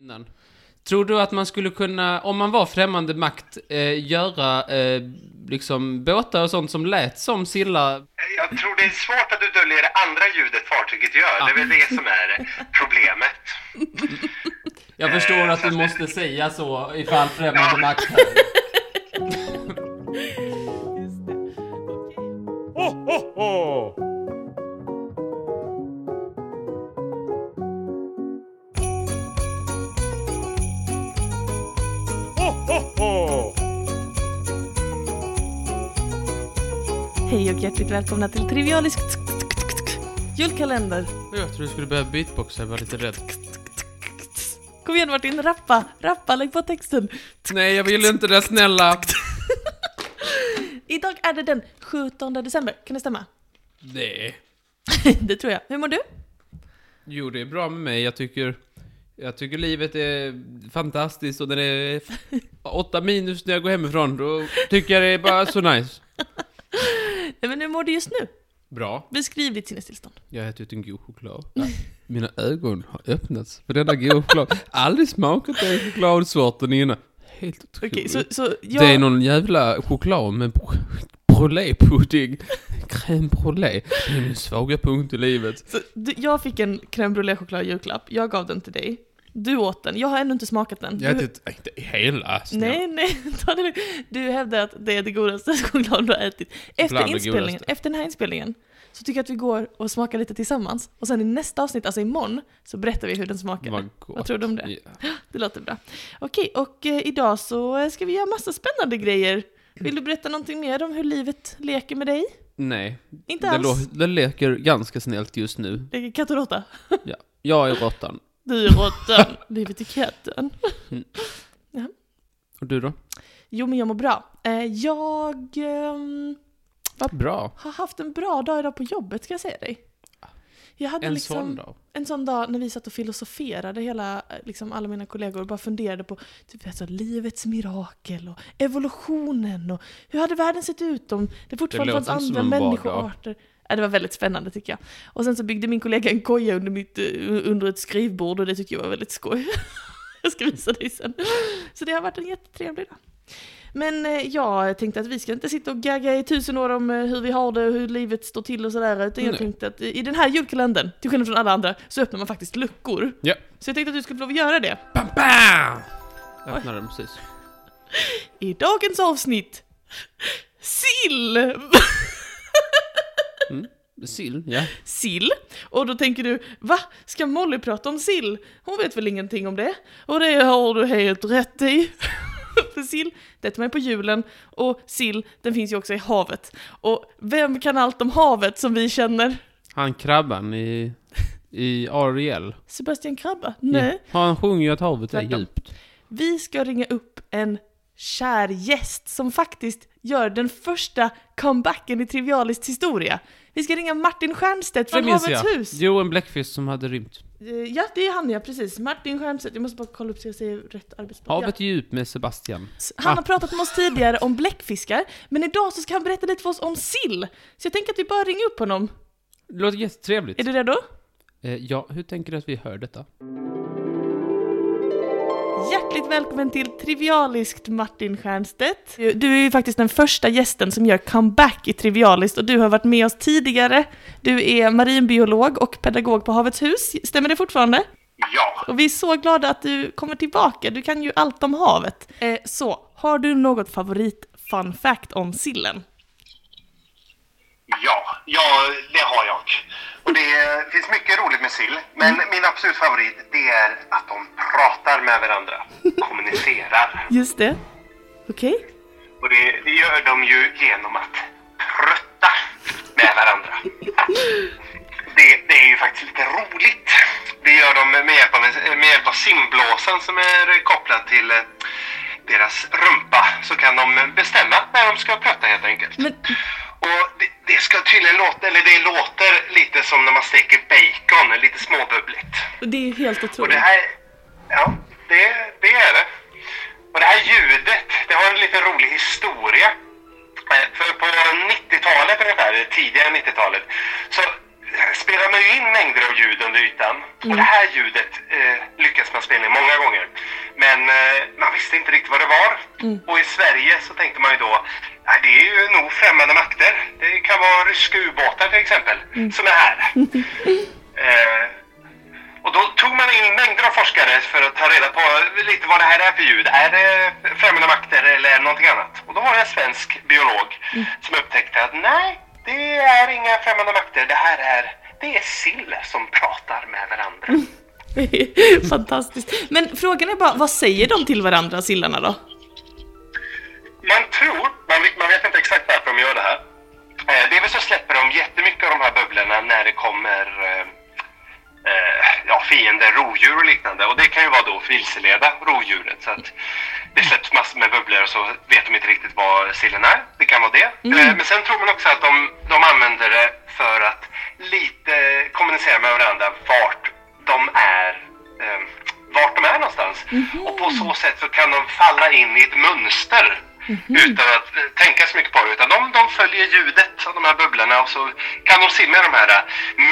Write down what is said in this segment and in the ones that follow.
innan. Tror du att man skulle kunna, om man var främmande makt, eh, göra eh, liksom båtar och sånt som lät som sillar? Jag tror det är svårt att du döljer det andra ljudet fartyget gör. Det är väl det som är problemet. Jag förstår att du måste säga så ifall främmande makt här. Ho, ho, ho! Ho! Hej och hjärtligt välkomna till Trivialisk julkalender. Jag tror du skulle börja beatboxa, jag var lite rädd. Kom igen Martin, rappa, rappa, lägg på texten. Nej, jag vill inte det, snälla. Idag är det den 17 december, kan det stämma? Nej. det tror jag. Hur mår du? Jo, det är bra med mig. Jag tycker, jag tycker livet är fantastiskt och när det är åtta minus när jag går hemifrån, då tycker jag det är bara så nice. Nej, men hur mår du just nu? Bra. Beskriv ditt sinnestillstånd. Jag har ätit en god choklad. Mina ögon har öppnats för denna goda choklad. Aldrig smakat den chokladsorten innan. Helt otroligt. så, så jag... Det är någon jävla choklad med br- brulépudding. Crème brûlée. Det är min svaga punkt i livet. Så, du, jag fick en crème brûlée choklad julklapp, jag gav den till dig. Du åt den, jag har ännu inte smakat den. Jag har Du- ätit, inte hela. Nej, nej, ta det. Du hävdar att det är det godaste choklad du har ätit. Efter Bland inspelningen, efter den här inspelningen, så tycker jag att vi går och smakar lite tillsammans. Och sen i nästa avsnitt, alltså imorgon, så berättar vi hur den smakar. Vad. Vad tror du om det? Ja. Det låter bra. Okej, och eh, idag så ska vi göra massa spännande grejer. Vill du berätta någonting mer om hur livet leker med dig? Nej, Inte alls. det leker ganska snällt just nu. Leker katt och råtta? Ja. Jag är råttan. Råttan, livet är katten. Och du då? Jo, men jag mår bra. Eh, jag ehm, Bra. har haft en bra dag idag på jobbet, ska jag säga dig. Jag hade En liksom sån dag. en sån dag när vi satt och filosoferade, hela, eh, liksom alla mina kollegor, och bara funderade på typ, alltså, livets mirakel och evolutionen och hur hade världen sett ut om det fortfarande låter fanns andra bra dag. Ja, det var väldigt spännande tycker jag. Och sen så byggde min kollega en koja under, mitt, eh, under ett skrivbord och det tyckte jag var väldigt skoj. jag ska visa dig sen. Så det har varit en jättetrevlig dag. Men eh, jag tänkte att vi ska inte sitta och gagga i tusen år om eh, hur vi har det och hur livet står till och sådär. Utan jag Nej. tänkte att i den här julkalendern, till skillnad från alla andra, så öppnar man faktiskt luckor. Ja. Så jag tänkte att du skulle få lov att göra det. Bam, bam! Öppnade den precis. I dagens avsnitt, sill! Sill, ja. sill. Och då tänker du, va? Ska Molly prata om sill? Hon vet väl ingenting om det? Och det har du helt rätt i. För sill, det äter man på julen. Och sill, den finns ju också i havet. Och vem kan allt om havet som vi känner? Han krabban i, i Ariel. Sebastian Krabba? Nej. Ja. Han sjunger ju att havet är djupt. Vi ska ringa upp en kär gäst som faktiskt gör den första comebacken i Trivialist historia. Vi ska ringa Martin Stiernstedt från Havets jag. hus. Jo, en bläckfisk som hade rymt. Eh, Ja, det är han ja, precis. Martin Stiernstedt. Jag måste bara kolla upp så jag säger rätt arbetsplats. Havet är djupt med Sebastian. Ja. Han har pratat med oss tidigare om bläckfiskar, men idag så ska han berätta lite för oss om sill. Så jag tänker att vi bara ringer upp honom. Det låter jättetrevligt. Är du redo? Eh, ja, hur tänker du att vi hör detta? Hjärtligt välkommen till Trivialiskt Martin Stiernstedt. Du är ju faktiskt den första gästen som gör comeback i Trivialiskt och du har varit med oss tidigare. Du är marinbiolog och pedagog på Havets hus, stämmer det fortfarande? Ja. Och vi är så glada att du kommer tillbaka, du kan ju allt om havet. Eh, så, har du något favorit fun fact om sillen? Ja, ja, det har jag. Och det finns mycket roligt med sill. Men min absolut favorit, det är att de pratar med varandra. Kommunicerar. Just det. Okej. Och det, det gör de ju genom att prutta med varandra. Det, det är ju faktiskt lite roligt. Det gör de med hjälp av, med hjälp av simblåsan som är kopplad till eh, deras rumpa. Så kan de bestämma när de ska prata helt enkelt. Men Och det, det ska tydligen låta, eller det låter lite som när man steker bacon, lite småbubbligt. det är helt Och otroligt. det här, ja, det, det är det. Och det här ljudet, det har en lite rolig historia. Eh, För på 90-talet ungefär, tidigare 90-talet, så spelar man ju in mängder av ljud under ytan. Och det här ljudet eh, lyckas man spela in många gånger. Men eh, man visste inte riktigt vad det var. Och i Sverige så tänkte man ju då, det är ju nog främmande makter. Ryska ubåtar till exempel, som är här. eh, och då tog man in mängder av forskare för att ta reda på lite vad det här är för ljud. Är det främmande makter eller någonting annat? Och då var det en svensk biolog som upptäckte att nej, det är inga främmande makter. Det här är, det är sill som pratar med varandra. Fantastiskt. Men frågan är bara, vad säger de till varandra, sillarna då? Man tror, man, man vet inte exakt varför de gör det här. Eh, Dels så släpper de jättemycket av de här bubblorna när det kommer eh, eh, ja, fiender, rovdjur och liknande. Och det kan ju vara då för vilseleda rovdjuret. Så att det släpps massor med bubblor och så vet de inte riktigt vad sillen är. Det kan vara det. Eh, Men sen tror man också att de, de använder det för att lite kommunicera med varandra vart de är eh, vart de är någonstans. Och på så sätt så kan de falla in i ett mönster utan att eh, tänka så mycket på det. Utan de, de följer ljudet av de här bubblorna och så kan de simma i de här eh,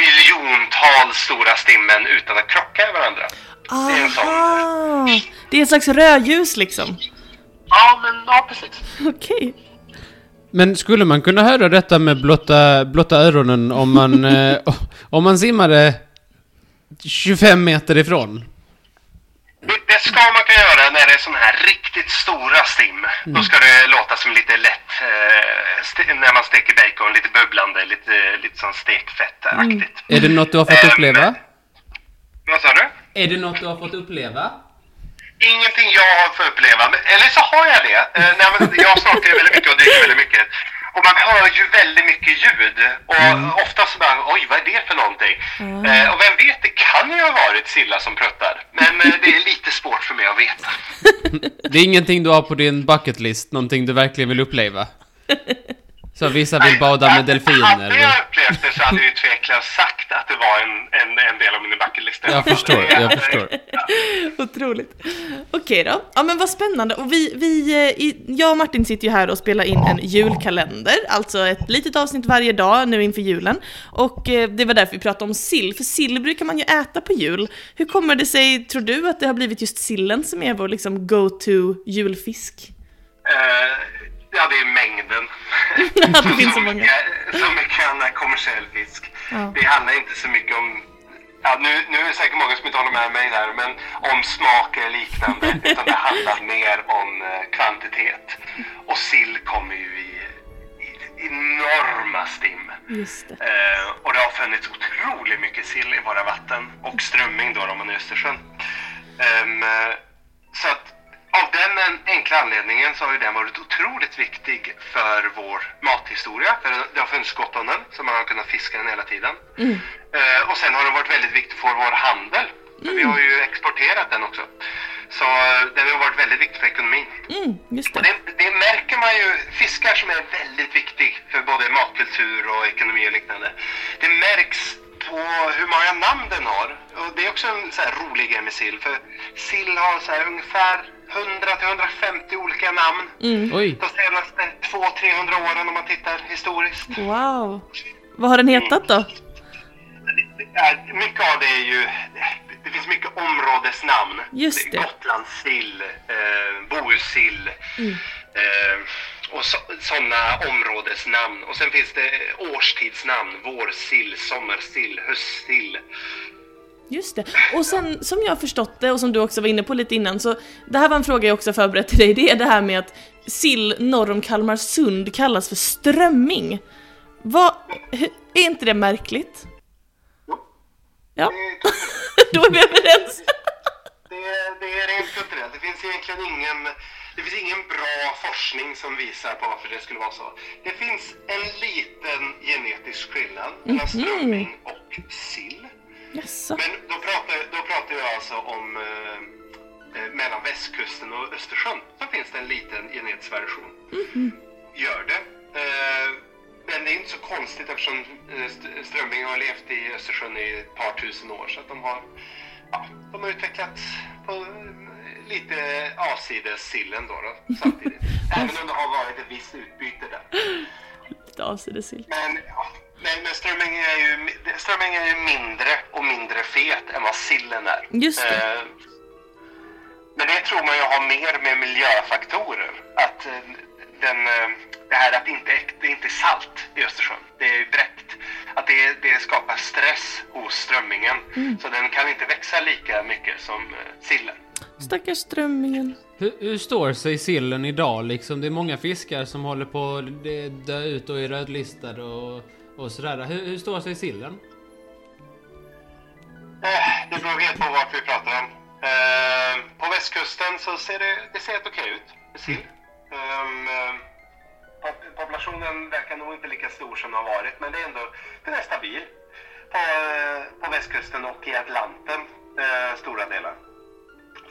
miljontals stora stimmen utan att krocka med varandra. Det är en sån... Aha! Det är ett slags rödljus liksom. Ja, men ja, precis. Okej. Men skulle man kunna höra detta med blotta, blotta öronen om man, eh, om man simmade 25 meter ifrån? Det, det ska man kunna göra när det är såna här riktigt stora stim. Då ska det låta som lite lätt eh, när man steker bacon, lite bubblande, lite, lite sån stekfettaktigt. Är det något du har fått Ehm, uppleva? Vad sa du? Är det något du har fått uppleva? Ingenting jag har fått uppleva, men, eller så har jag det. Eh, nej, men jag snorkar väldigt mycket och dricker väldigt mycket. Och man hör ju väldigt mycket ljud. Och ofta så bara, oj vad är det för någonting? Eh, och vem vet, det kan ju ha varit Silla som pruttar. Men eh, det är lite svårt för mig att veta. Det är ingenting du har på din bucket list, någonting du verkligen vill uppleva? Så vissa vill bada med Hade delfiner. jag upplevt det så hade ju tveklöst sagt att det var en, en, en del av min bucketlist. Jag förstår, jag förstår. Otroligt. Okej då. Ja men vad spännande. Och vi, vi, eh, jag och Martin sitter ju här och spelar in en julkalender, alltså ett litet avsnitt varje dag nu inför julen. Och eh, det var därför vi pratade om sill, för sill brukar man ju äta på jul. Hur kommer det sig, tror du, att det har blivit just sillen som är vår liksom go-to julfisk? Eh, ja, det är mängden. Det finns så många. mycket, så mycket annan kommersiell fisk. Ja. Det handlar inte så mycket om... Ja, nu, nu är det säkert många som inte håller med mig där, men om smak eller liknande. utan det handlar mer om eh, kvantitet. Och sill kommer ju i, i enorma stim. Just det. Eh, och det har funnits otroligt mycket sill i våra vatten. Och strömming då om man är i Östersjön. Eh, så att av den en- enkla anledningen så har ju den varit otroligt viktig för vår mathistoria. För det har funnits gott om den, så man har kunnat fiska den hela tiden. Eh, och sen har den varit väldigt viktig för vår handel. För vi har ju exporterat den också. Så eh, den har varit väldigt viktig för ekonomin. Mm, det. det, det märker man ju, fiskar som är väldigt viktig för både matkultur och ekonomi och liknande. Det märks på hur många namn den har. Och det är också en så rolig grej med sill. För sill har så här ungefär 100-150 olika namn. Oj. De senaste 200-300 åren om man tittar historiskt. Wow. Vad har den hetat då? Mycket av det är ju, det, finns mycket områdesnamn. Just det. Gotlandssill, eh, Bohussill eh, och sådana områdesnamn. Och sen finns det årstidsnamn, vårsill, sommarsill, höstsill. Just det. Och sen, som jag har förstått det och som du också var inne på lite innan, så det här var en fråga jag också förberett till dig, det är det här med att sill norr om Kalmarsund kallas för strömming. Vad, är inte det märkligt? Ja, Det, då är vi överens. det, det är rent kulturellt. Det finns egentligen ingen, det finns ingen bra forskning som visar på varför det skulle vara så. Det finns en liten genetisk skillnad mellan strömming och sill. Jaså? Men då pratar, då pratar vi alltså om eh, eh, mellan västkusten och Östersjön. Så finns det en liten genetisk variation. Gör det. Eh, men det är inte så konstigt eftersom eh, st- strömming har levt i Östersjön i ett par tusen år. Så att de har, ja, de har utvecklats på eh, lite avsides sillen då, då samtidigt. Även om det har varit ett visst utbyte där. Lite avsidessill. Men ja, Nej, men strömming är, ju, strömming är ju mindre och mindre fet än vad sillen är. Just det. Eh, men det tror man ju har mer med miljöfaktorer. Att eh, den, eh, det här att det inte, är- det inte är salt i Östersjön, det är bräckt. Att det, det skapar stress hos strömmingen. Mm. Så den kan inte växa lika mycket som sillen. Stackars strömmingen. Hur, hur står sig sillen idag liksom? Det är många fiskar som håller på att dö ut och är rödlistade och, och sådär. Hur, hur står sig sillen? Eh, Det beror helt på vart vi pratar om. Eh, På västkusten så ser det, det ser helt okej ut med sill. Eh, pop- Populationen verkar nog inte lika stor som den har varit, men det är ändå den är stabil. På, på västkusten och i Atlanten, stora delar.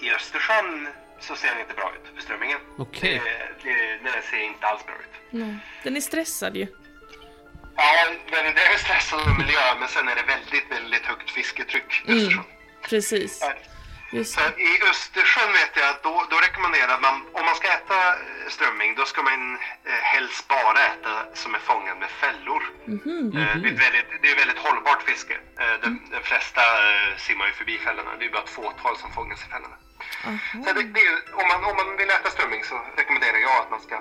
I Östersjön så ser den inte bra ut för strömmingen. Det, det, den ser inte alls bra ut. Nej. Den är stressad ju. Ja, men det är stressad miljö, men sen är det väldigt, väldigt högt fisketryck i Östersjön. Precis. Så i Östersjön vet jag att då, då rekommenderar man, om man ska äta eh, strömming, då ska man eh, helst bara äta som är fångad med fällor. Eh, det, är ett väldigt, det är väldigt hållbart fiske. Eh, de, de flesta eh, simmar ju förbi fällorna, det är bara ett fåtal som fångas i fällorna. Så det, det, om, man, om man vill äta strömming så rekommenderar jag att man ska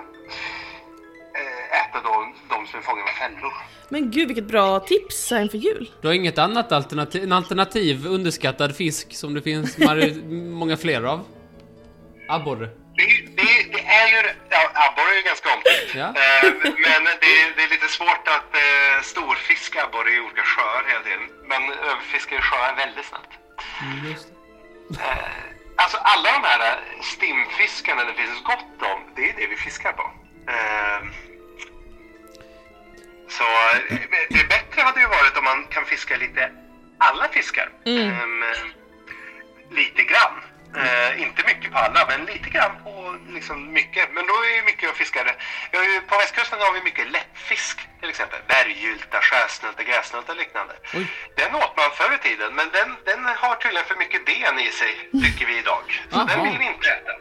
äta då, de som är fångade med fällor. Men gud vilket bra tips här inför jul. Du har inget annat alternativ, en alternativ underskattad fisk som det finns många fler av? Abborre. Det, det, det är ju, ja, abborre är ju ganska omtyckt. Ja. Eh, men det, det är lite svårt att eh, storfiska abborre i olika sjöar hela tiden. Men överfiska i sjöar väldigt snabbt. Mm, just det. Eh, alltså alla de här stimfiskarna det finns gott om, det är det vi fiskar på. Eh, så det bättre hade ju varit om man kan fiska lite alla fiskar. Ehm, lite grann. Eh, inte mycket på alla, men lite grann på liksom mycket. Men då är ju mycket att fiska på västkusten har vi mycket läppfisk till exempel. Berggylta, sjösnulta, gräsnulta och liknande. Oj. Den åt man förr i tiden, men den, den har tydligen för mycket ben i sig, tycker vi idag. Så den Aha. vill vi inte äta.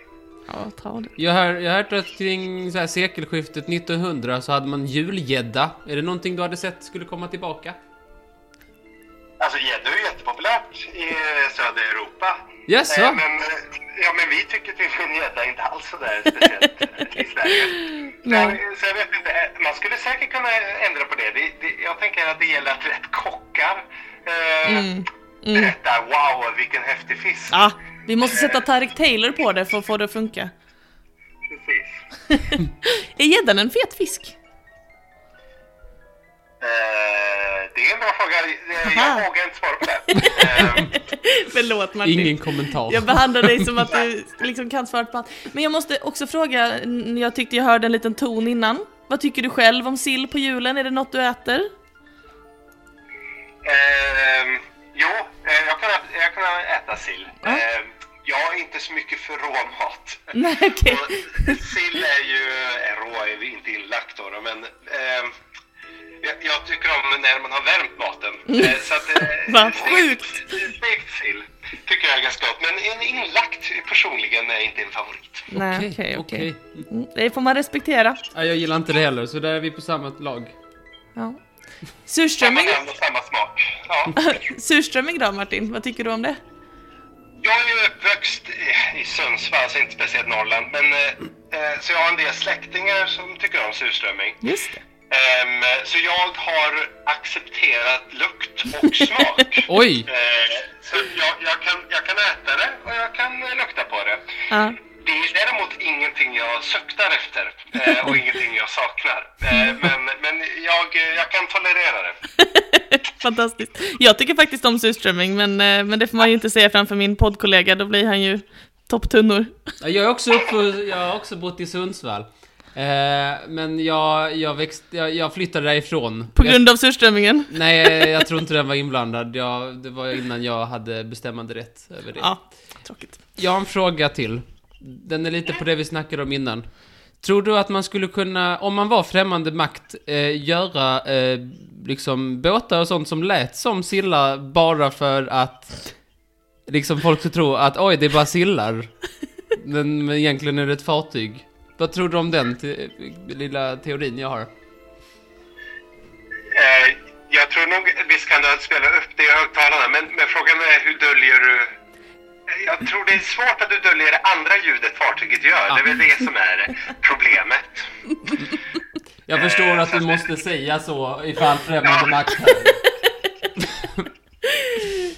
Ja. Jag har, jag har hört att kring så här sekelskiftet 1900 så hade man julgädda. Är det någonting du hade sett skulle komma tillbaka? Alltså gädda är ju jättepopulärt i södra Europa. Jaså? Eh, Men, eh, ja, men vi tycker tydligen gädda inte alls sådär speciellt i Sverige. Nej. Så, så jag vet inte, eh, man skulle säkert kunna ändra på det. det, det jag tänker att det gäller att rätt kockar eh, Mm. berättar wow vilken häftig fisk. Ja, vi måste sätta Tareq Taylor på det för att få det att funka. Precis. Är gäddan en fet fisk? Eh, det är en bra fråga. Eh, Aha. Jag vågar inte svara på det. Eh, Förlåt Martin. Ingen kommentar. Jag behandlar dig som att du liksom kan svara på allt. Men jag måste också fråga, jag tyckte jag hörde en liten ton innan. Vad tycker du själv om sill på julen? Är det något du äter? Ehm, jo, eh, jag kan, jag kan äta sill. Ja. Ehm, jag är inte så mycket för råmat. Nej, okej. Och sill är ju, är rå är vi inte inlagt då, men ehm, jag, jag tycker om när man har värmt maten. Eh, så att, eh, Vad sjukt. Stekt sill tycker jag är ganska gott, men en inlagt personligen är inte en favorit. Nej, Okej, okej, okej. okej. Mm, Det får man respektera. Ja, jag gillar inte det heller, så där är vi på samma lag. Ja. Samma Surströmming, namn och samma smak. Ja. surströmming då Martin, vad tycker du om det? Jag är ju uppväxt i- i Sundsvall, alltså inte speciellt Norrland, men eh, eh, så jag har en del släktingar som tycker om surströmming. Just det. Ehm, så jag har accepterat lukt och smak. Oj! Eh, så jag, jag, kan, jag kan äta det och jag kan lukta på det. Ja. Det är däremot ingenting jag suktar efter eh, och ingenting jag saknar. Men men jag, jag kan tolerera det. Fantastiskt. Jag tycker faktiskt om surströmming, men, eh, men det får man ju inte säga framför min poddkollega, då blir han ju topptunnor. Ja, Jag är också uppe, jag har också bott i Sundsvall. Eh, men jag, jag, växt, jag, jag flyttade därifrån. På grund av surströmmingen. Nej, jag tror inte den var inblandad. Jag, det var innan jag hade bestämmande rätt över det. Ja, tråkigt. Jag har en fråga till. Den är lite på det vi snackade om innan. Tror du att man skulle kunna, om man var främmande makt, eh, göra eh, liksom båtar och sånt som lät som sillar bara för att liksom folk skulle tro att oj, det är bara sillar. Men, men egentligen är det ett fartyg. Vad tror du om den te- lilla teorin jag har? Eh, jag tror nog visst kan du spela upp det i högtalarna, men, men frågan är hur döljer du... Jag tror det är svårt att du döljer det andra ljudet fartyget gör. Det är väl det som är problemet. Jag förstår att du måste säga så ifall främmande makt hör.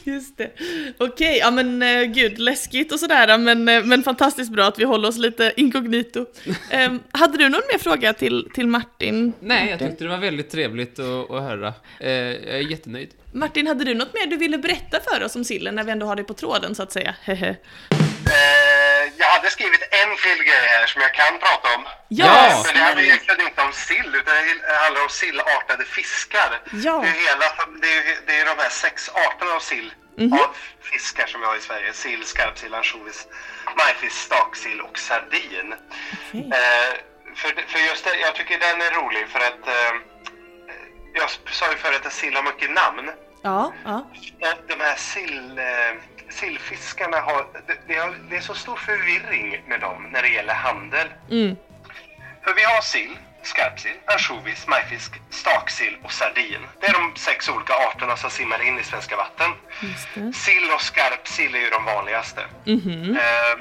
Just det. Okej, ja men eh, gud, läskigt och sådär, men, eh, men fantastiskt bra att vi håller oss lite inkognito. Ehm, hade du någon mer fråga till, till Martin? Nej, jag tyckte det var väldigt trevligt att, att höra. Eh, jag är jättenöjd. Martin, hade du något mer du ville berätta för oss om sillen när vi ändå har dig på tråden så att säga? Hade skrivit en till grej här som jag kan prata om. Ja! Men det handlar egentligen inte om sill, utan det handlar om sillartade fiskar. Ja. Det, är hela, det, är, det är de här sex arterna av sill, av fiskar som vi har i Sverige. Sill, skarpsill, ansjovis, majfisk, staksill och sardin. Okej. Eh, för, för just det, jag tycker den är rolig för att eh, jag sa ju förut att sill har mycket namn. Ja, ja. De här sill, eh, sillfiskarna har det, det, har... det är så stor förvirring med dem när det gäller handel. Mm. För vi har sill, skarpsill, ansjovis, majfisk, staksill och sardin. Det är de sex olika arterna som simmar in i svenska vatten. Sill och skarpsill är ju de vanligaste. Eh,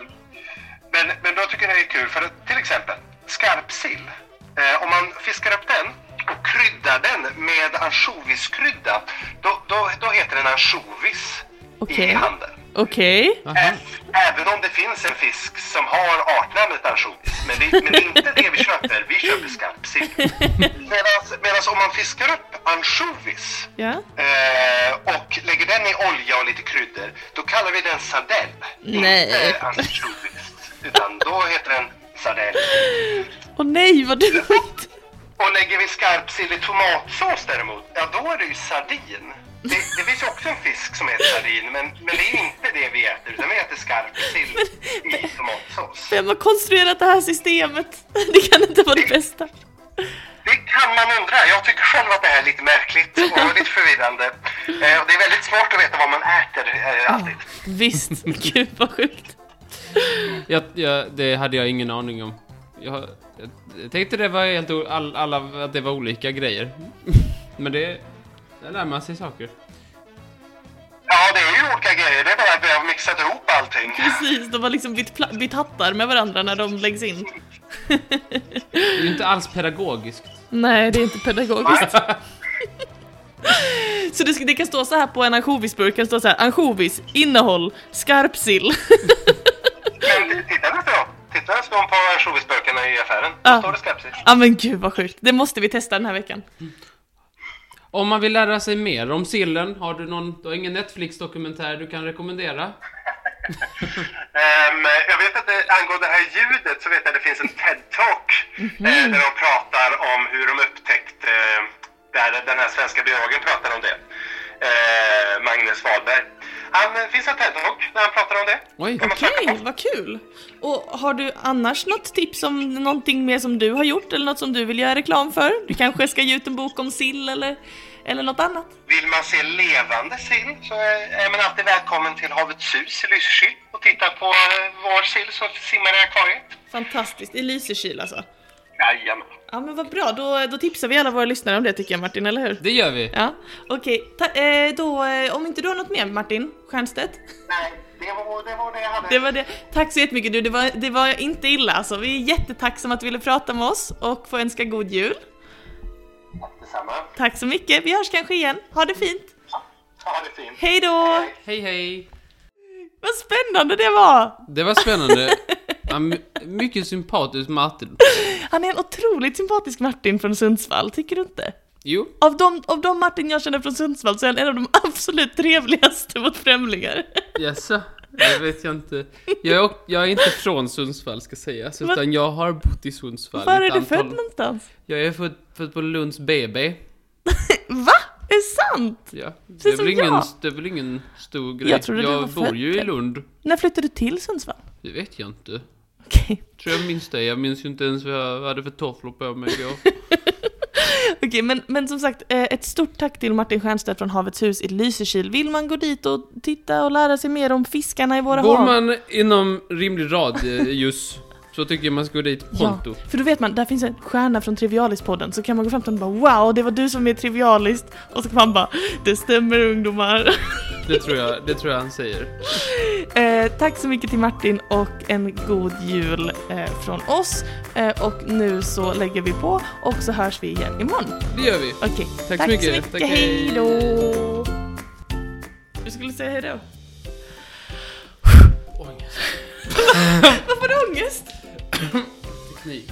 men, men då tycker jag det är kul för att till exempel skarpsill, eh, om man fiskar upp den och kryddar den med ansjoviskrydda, då, då, då heter den ansjovis Okej. i handeln. Okej. Ä- Även om det finns en fisk som har artnamnet ansjovis. Men det, men det är inte det vi köper. Vi köper skarpsill. Medan om man fiskar upp ansjovis Ja. eh, och lägger den i olja och lite kryddor, då kallar vi den sardell. Nej. Inte ansjovis. Utan då heter den sardell. Åh nej, vad dumt! Och lägger vi skarpsill i tomatsås däremot, ja då är det ju sardin. Det, det finns också en fisk som heter sardin, men, men det är inte det vi äter, utan vi äter skarpsill i tomatsås. Vem har konstruerat det här systemet? Det kan inte vara det bästa. Det kan man undra. Jag tycker själv att det här är lite märkligt och lite förvirrande. Eh, och det är väldigt svårt att veta vad man äter eh, alltid. Visst, gud vad sjukt. Jag, jag, det hade jag ingen aning om. Jag, jag, jag tänkte det var helt all, alla, att det var olika grejer. Men det, där lär man sig saker. Ja, det är ju olika grejer. Det är bara att vi har mixat ihop allting. Precis, de har liksom bytt, bytt hattar med varandra när de läggs in. Det är ju inte alls pedagogiskt. Nej, det är inte pedagogiskt. Så det, ska, det kan stå så här på en ansjovisburk, det kan stå så här, ansjovis, innehåll, skarpsill. Men t- titta nästa gång. Titta nästa gång på ansjovisburkarna i affären. Då Ja. står det skarpsill. Ja men gud vad sjukt, det måste vi testa den här veckan. Om man vill lära sig mer om sillen, har du någon, du har ingen Netflix-dokumentär du kan rekommendera? Ehm, jag vet att det, angående det här ljudet så vet jag att det finns en TED-talk eh, där de pratar om hur de upptäckte, eh, där den här svenska biologen pratar om det. Eh, Magnus Wahlberg. Han, det finns en TED-talk där han pratar om det. Oj. Okej, på. vad kul! Och har du annars något tips om någonting mer som du har gjort eller något som du vill göra reklam för? Du kanske ska ge ut en bok om sill eller, eller något annat? Vill man se levande sill så är man alltid välkommen till Havets hus i Lysekil och titta på eh, vår sill som simmar i akvariet. Fantastiskt, i Lysekil alltså. Jajamän. Ja men vad bra, då, då tipsar vi alla våra lyssnare om det tycker jag Martin, eller hur? Det gör vi. Ja, okej. Ta- eh, då, eh, om inte du har något mer Martin Stiernstedt? Nej, det var det, var det jag hade. Det var det. Tack så jättemycket du, det var, det var inte illa alltså. Vi är jättetacksamma att du ville prata med oss och få önska god jul. Detsamma. Tack så mycket, vi hörs kanske igen. Ha det fint! Ha det fint. Hej då! Hej hej! Vad spännande det var! Det var spännande. Ja, my- mycket sympatisk Martin. Han är en otroligt sympatisk Martin från Sundsvall, tycker du inte? Jo, Av de, av de Martin jag känner från Sundsvall så är han en av de absolut trevligaste mot främlingar. jaså? Det vet jag inte. Jag är, jag är inte från Sundsvall ska sägas, Vad- utan jag har bott i Sundsvall Var är du antal- född någonstans? Jag är född, född på Lunds BB. Va? Är det sant? Ja, det är, väl ingen, jag. det är väl ingen stor grej. Jag trodde du var bor ju i. Lund. När flyttade du till Sundsvall? Det vet jag inte. Okej. Tror jag minns det. Jag minns ju inte ens vad jag hade för tofflor på mig igår. Okej, men, men som sagt, eh, ett stort tack till Martin Stiernstedt från Havets hus i Lysekil. Vill man gå dit och titta och lära sig mer om fiskarna i våra Bor hav? man inom rimlig radius Så tycker jag man ska gå dit pronto. Ja, för då vet man, där finns en stjärna från Trivialis-podden, så kan man gå fram till den och bara Wow, det var du som är Trivialist! Och så kan man bara Det stämmer ungdomar! Det tror jag, det tror jag han säger. Eh, tack så mycket till Martin och en god jul eh, från oss. Eh, och nu så lägger vi på och så hörs vi igen imorgon. Det gör vi. Okej, Tack så mycket. Tack, hej. då! Du skulle säga hej då? Ångest. Varför har du ångest? Teknik.